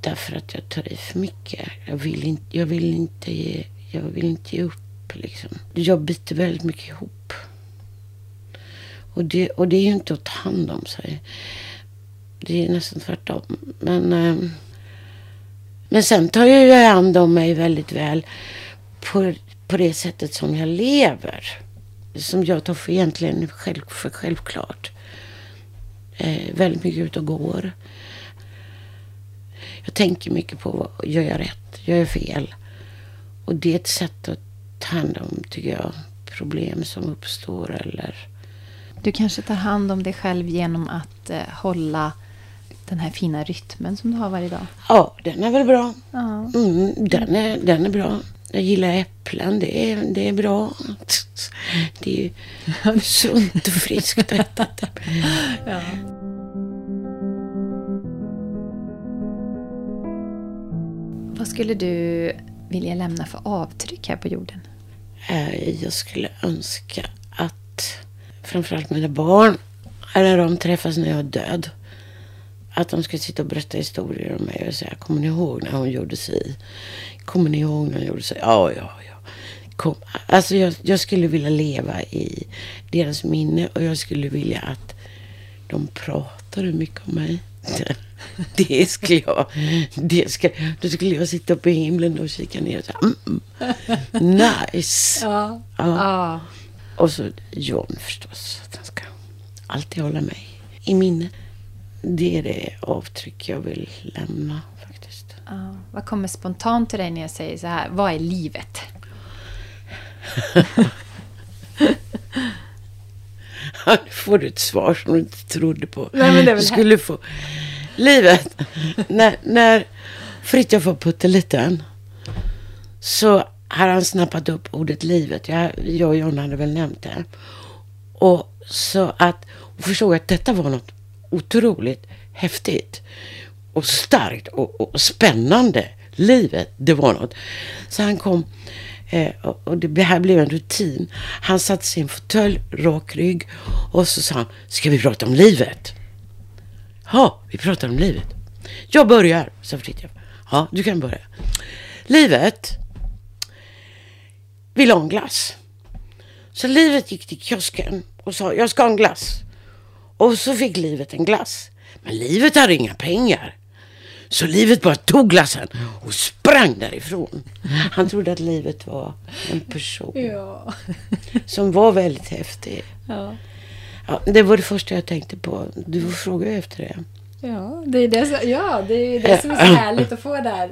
Speaker 2: Därför att jag tar i för mycket. Jag vill inte, jag vill inte, ge, jag vill inte ge upp. Liksom. Jag biter väldigt mycket ihop. Och det, och det är ju inte att ta hand om sig. Det är nästan tvärtom. Men, eh, men sen tar jag ju hand om mig väldigt väl på på det sättet som jag lever. Som jag tar för egentligen själv, för självklart. Eh, väldigt mycket ut och går. Jag tänker mycket på, vad, gör jag rätt? Gör jag fel? Och det är ett sätt att ta hand om, tycker jag, problem som uppstår eller...
Speaker 1: Du kanske tar hand om dig själv genom att eh, hålla den här fina rytmen som du har varje dag?
Speaker 2: Ja, den är väl bra. Ja. Mm, den, är, den är bra. Jag gillar äpplen, det är, det är bra. Det är sunt och friskt att äta [laughs] ja.
Speaker 1: Vad skulle du vilja lämna för avtryck här på jorden?
Speaker 2: Eh, jag skulle önska att framförallt mina barn, när de träffas när jag är död, att de ska sitta och berätta historier om mig och säga, kommer ni ihåg när hon gjorde sig? Kommer ni ihåg när hon gjorde sig? Ja, ja, ja. Kom. Alltså jag, jag skulle vilja leva i deras minne och jag skulle vilja att de pratade mycket om mig. [laughs] Det skulle jag. Det ska, då skulle jag sitta uppe i himlen och kika ner och säga mm, mm. [laughs] Nice.
Speaker 1: Ja.
Speaker 2: Ja.
Speaker 1: ja.
Speaker 2: Och så John förstås. Att han ska alltid hålla mig i minne. Det är det avtryck jag vill lämna faktiskt.
Speaker 1: Ja. Vad kommer spontant till dig när jag säger så här? Vad är livet? [laughs]
Speaker 2: Nu får du ett svar som du inte trodde på.
Speaker 1: Nej,
Speaker 2: du skulle få. Livet. [laughs] när, när Fritiof var putteliten så hade han snappat upp ordet livet. Jag, jag och John hade väl nämnt det. Och så att och förstod att detta var något otroligt häftigt och starkt och, och spännande. Livet, det var något. Så han kom Eh, och det här blev en rutin. Han satte sig i en fåtölj, rak rygg. Och så sa han, ska vi prata om livet? Ja, vi pratar om livet. Jag börjar, sa Fritiof. Ja, du kan börja. Livet. Vill ha en glass. Så livet gick till kiosken och sa, jag ska ha en glass. Och så fick livet en glass. Men livet hade inga pengar. Så livet bara tog glassen och sprang därifrån. Han trodde att livet var en person.
Speaker 1: Ja.
Speaker 2: Som var väldigt häftig.
Speaker 1: Ja.
Speaker 2: Ja, det var det första jag tänkte på. Du frågade efter det.
Speaker 1: Ja, det är det, som, ja, det, är det som är så [laughs] härligt att få det här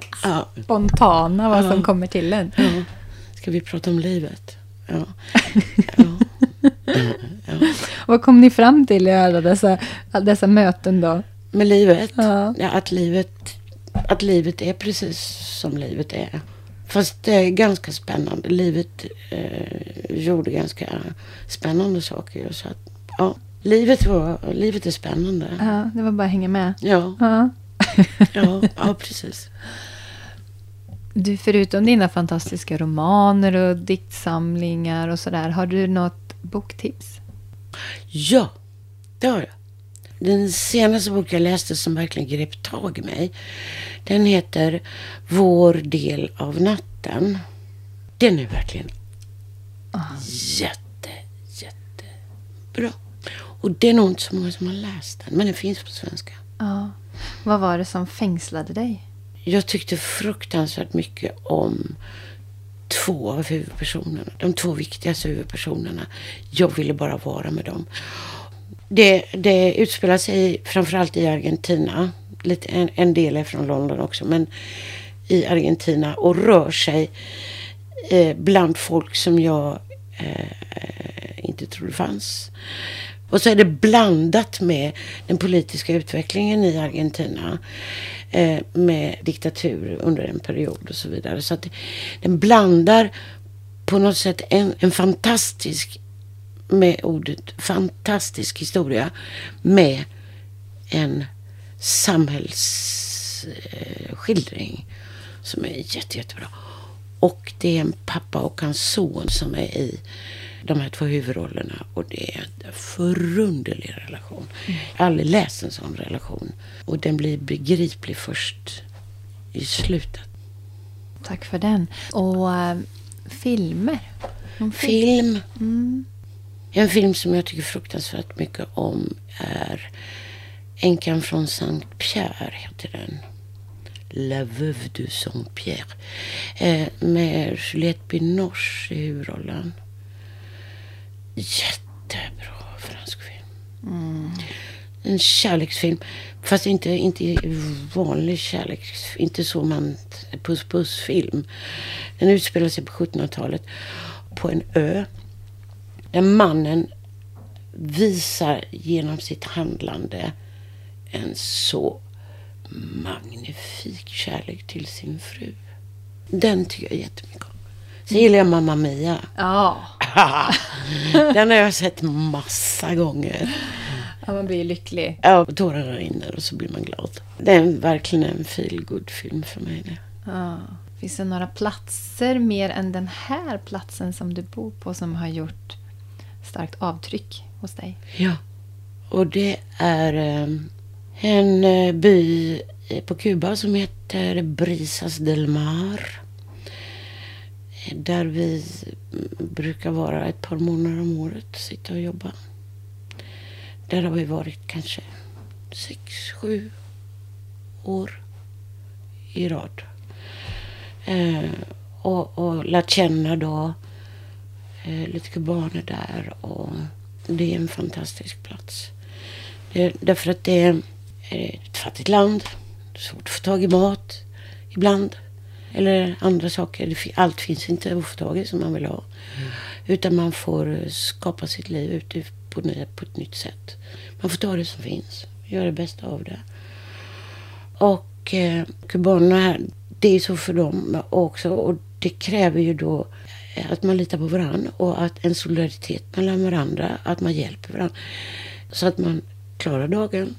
Speaker 1: spontana, vad som kommer till en.
Speaker 2: Ja. Ska vi prata om livet? Ja. ja. ja.
Speaker 1: Vad kom ni fram till i alla dessa, alla dessa möten då?
Speaker 2: Med livet?
Speaker 1: Ja.
Speaker 2: Ja, att livet? Att livet är precis som livet är. Fast det är ganska spännande. Livet eh, gjorde ganska spännande saker. Så att, ja, livet, var, livet är spännande.
Speaker 1: Ja, det var bara att hänga med.
Speaker 2: Ja,
Speaker 1: Ja.
Speaker 2: ja, ja precis.
Speaker 1: Du, förutom dina fantastiska romaner och diktsamlingar och sådär, har du något boktips?
Speaker 2: Ja, det har jag. Den senaste bok jag läste som verkligen grep tag i mig. Den heter Vår del av natten. Den är verkligen jätte, jättebra. Och det är nog inte så många som har läst den, men den finns på svenska.
Speaker 1: Ja. Vad var det som fängslade dig?
Speaker 2: Jag tyckte fruktansvärt mycket om två av huvudpersonerna. De två viktigaste huvudpersonerna. Jag ville bara vara med dem. Det, det utspelar sig framförallt i Argentina. Lite, en, en del är från London också. Men i Argentina och rör sig eh, bland folk som jag eh, inte trodde fanns. Och så är det blandat med den politiska utvecklingen i Argentina. Eh, med diktatur under en period och så vidare. Så att den blandar på något sätt en, en fantastisk, med ordet fantastisk historia, med en samhällsskildring som är jätte, jättebra. Och det är en pappa och hans son som är i de här två huvudrollerna. Och det är en förunderlig relation. Jag har aldrig läst en sån relation. Och den blir begriplig först i slutet.
Speaker 1: Tack för den. Och äh, filmer? Någon
Speaker 2: Film.
Speaker 1: Mm.
Speaker 2: En film som jag tycker fruktansvärt mycket om är Änkan från Saint Pierre heter den. La Veuve de Saint Pierre. Eh, med Juliette Binoche i huvudrollen. Jättebra fransk film. En kärleksfilm. Fast inte, inte vanlig kärleksfilm. Inte så man... Puss puss film. Den utspelar sig på 1700-talet på en ö. Där mannen visar genom sitt handlande en så magnifik kärlek till sin fru. Den tycker jag jättemycket om. Sen gillar jag Mamma Mia.
Speaker 1: Ja. [laughs]
Speaker 2: Den har jag sett massa gånger.
Speaker 1: ja, man blir lycklig.
Speaker 2: Ja, tårarna rinner och så blir man glad. Det är verkligen en feel film för mig. Det.
Speaker 1: Ja. Finns det några platser mer än den här platsen som du bor på som har gjort starkt avtryck hos dig?
Speaker 2: Ja, och det är eh, en eh, by på Kuba som heter Brisas del Mar. Där vi brukar vara ett par månader om året, sitta och jobba. Där har vi varit kanske sex, sju år i rad. Eh, och, och lärt känna då eh, lite kubaner där. Och det är en fantastisk plats. Det, därför att det är eh, ett fattigt land. Svårt att få tag i mat ibland. Eller andra saker. Allt finns inte att få tag i som man vill ha. Mm. Utan man får skapa sitt liv ute på, på ett nytt sätt. Man får ta det som finns. Göra det bästa av det. Och eh, kubanerna här, det är så för dem också. Och det kräver ju då eh, att man litar på varandra och att en solidaritet mellan varandra. Att man hjälper varandra. Så att man klarar dagen.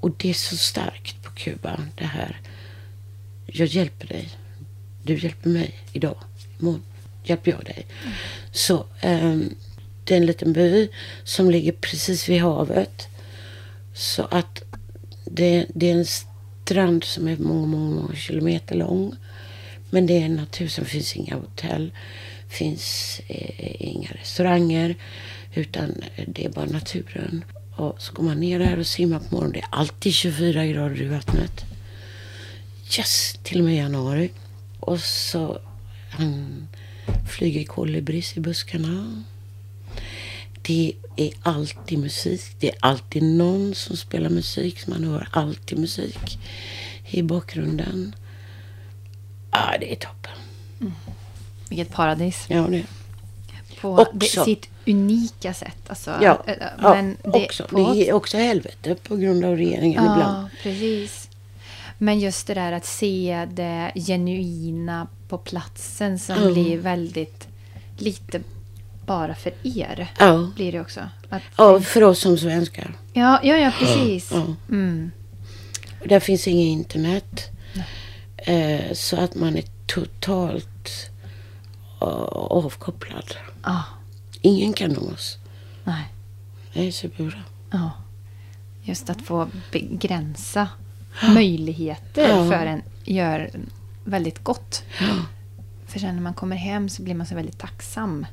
Speaker 2: Och det är så starkt på Kuba det här. Jag hjälper dig. Du hjälper mig idag. Imorgon hjälper jag dig. Mm. Så um, det är en liten by som ligger precis vid havet. Så att det, det är en strand som är många, många, många kilometer lång. Men det är natur. Sen finns inga hotell. finns eh, inga restauranger. Utan det är bara naturen. Och så går man ner där och simmar på morgonen. Det är alltid 24 grader i vattnet. Yes, till och med januari. Och så han flyger kolibris i buskarna. Det är alltid musik. Det är alltid någon som spelar musik. Man hör alltid musik i bakgrunden. Ja, det är toppen.
Speaker 1: Mm. Vilket paradis.
Speaker 2: Ja, det
Speaker 1: På också. sitt unika sätt. Alltså,
Speaker 2: ja, äh, men ja det, också. På... det är också helvete på grund av regeringen
Speaker 1: ja,
Speaker 2: ibland.
Speaker 1: precis. Men just det där att se det genuina på platsen som mm. blir väldigt lite bara för er.
Speaker 2: Ja.
Speaker 1: Blir det också.
Speaker 2: Att, ja, för oss som svenskar.
Speaker 1: Ja, ja, ja precis. Ja. Mm.
Speaker 2: Där finns inget internet. Eh, så att man är totalt uh, avkopplad.
Speaker 1: Ah.
Speaker 2: Ingen kan nå oss.
Speaker 1: Nej.
Speaker 2: Det är superbra.
Speaker 1: Ja. Just att få begränsa möjligheter ja. för en gör väldigt gott. För sen när man kommer hem så blir man så väldigt tacksam.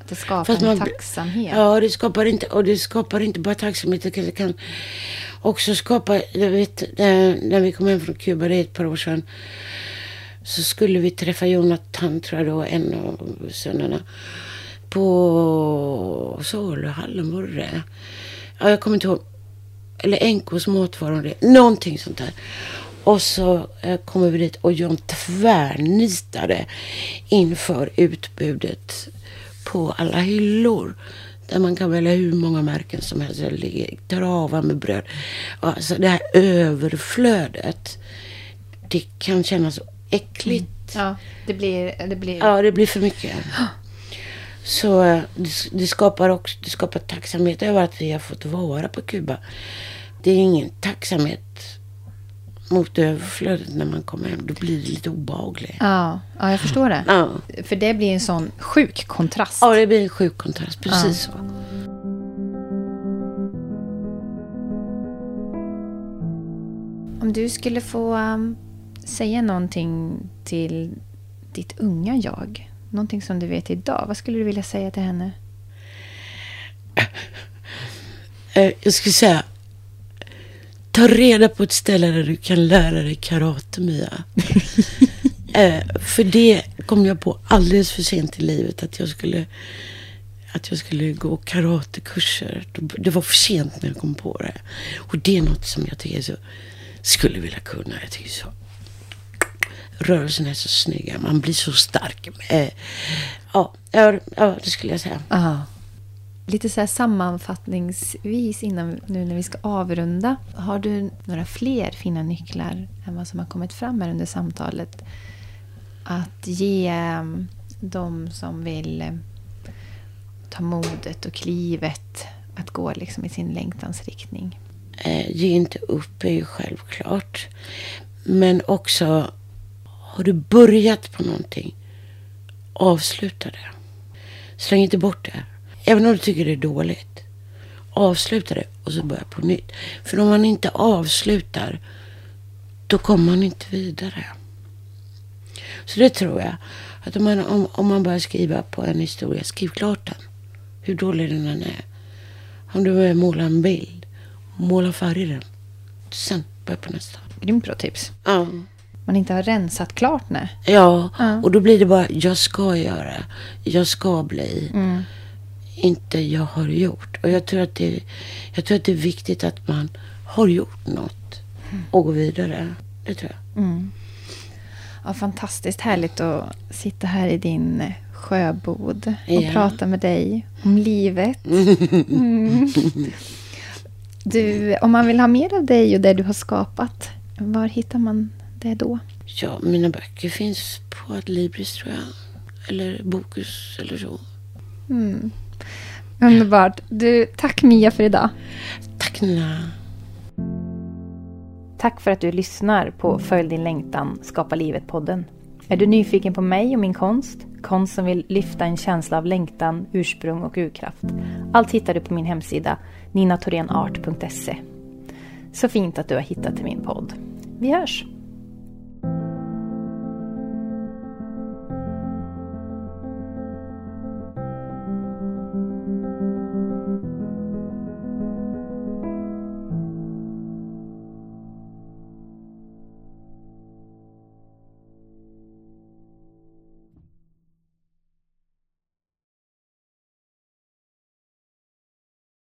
Speaker 1: Att det skapar man, en tacksamhet.
Speaker 2: Ja, det skapar inte, och det skapar inte bara tacksamhet. Det kan också skapa, jag vet, när vi kom hem från Kuba, det är ett par år sedan. Så skulle vi träffa Jonathan, tror jag då, en av sönerna. På Saluhallen var det Ja, jag kommer inte ihåg. Eller NKs matvaror. Någonting sånt där. Och så eh, kommer vi dit och John tvärnitade inför utbudet på alla hyllor. Där man kan välja hur många märken som helst. Det ligger travar med bröd. Alltså det här överflödet. Det kan kännas äckligt.
Speaker 1: Mm. Ja, det blir, det blir...
Speaker 2: Ja, det blir för mycket. Så eh, det, det, skapar också det skapar tacksamhet över att vi har fått vara på Kuba. Det är ingen tacksamhet mot överflödet när man kommer hem. Då blir det lite obehagligt.
Speaker 1: Ja, ja jag förstår det.
Speaker 2: Ja.
Speaker 1: För det blir en sån sjuk kontrast.
Speaker 2: Ja, det blir en sjuk kontrast. Precis ja. så.
Speaker 1: Om du skulle få um, säga någonting till ditt unga jag. Någonting som du vet idag. Vad skulle du vilja säga till henne?
Speaker 2: Eh, jag skulle säga Ta reda på ett ställe där du kan lära dig karate, Mia. [laughs] eh, för det kom jag på alldeles för sent i livet. Att jag skulle, att jag skulle gå karatekurser. Det var för sent när jag kom på det. Och det är något som jag tycker så, skulle vilja kunna. Jag tycker så. Rörelserna är så snygga. Man blir så stark. Eh, ja, ja, det skulle jag säga.
Speaker 1: Aha. Lite så sammanfattningsvis innan nu när vi ska avrunda. Har du några fler fina nycklar än vad som har kommit fram här under samtalet? Att ge ehm, de som vill eh, ta modet och klivet att gå liksom i sin längtansriktning?
Speaker 2: Eh, ge inte upp är ju självklart. Men också, har du börjat på någonting, avsluta det. Släng inte bort det. Även om du tycker det är dåligt. Avsluta det och så börja på nytt. För om man inte avslutar, då kommer man inte vidare. Så det tror jag. Att om man, om, om man börjar skriva på en historia, skriv klart den. Hur dålig den än är. Om du börjar måla en bild, måla färg i den. Sen börja på nästa.
Speaker 1: Grymt bra tips.
Speaker 2: Ja.
Speaker 1: Man inte har rensat klart nej.
Speaker 2: Ja,
Speaker 1: Ja.
Speaker 2: och då blir det bara jag ska göra, jag ska bli.
Speaker 1: Mm.
Speaker 2: Inte jag har gjort. Och jag tror, att det, jag tror att det är viktigt att man har gjort något och går vidare. Det tror jag.
Speaker 1: Mm. Ja, fantastiskt härligt att sitta här i din sjöbod och
Speaker 2: Ja.
Speaker 1: prata med dig om livet. [laughs] Mm. Du, om man vill ha mer av dig och det du har skapat, var hittar man det då?
Speaker 2: Ja, mina böcker finns på Adlibris tror jag. Eller Bokus eller så.
Speaker 1: Mm. Underbart. Du, tack Mia för idag.
Speaker 2: Tack Nina.
Speaker 1: Tack för att du lyssnar på Följ din längtan, Skapa livet-podden. Är du nyfiken på mig och min konst? Konst som vill lyfta en känsla av längtan, ursprung och urkraft. Allt hittar du på min hemsida ninatorenart.se. Så fint att du har hittat till min podd. Vi hörs!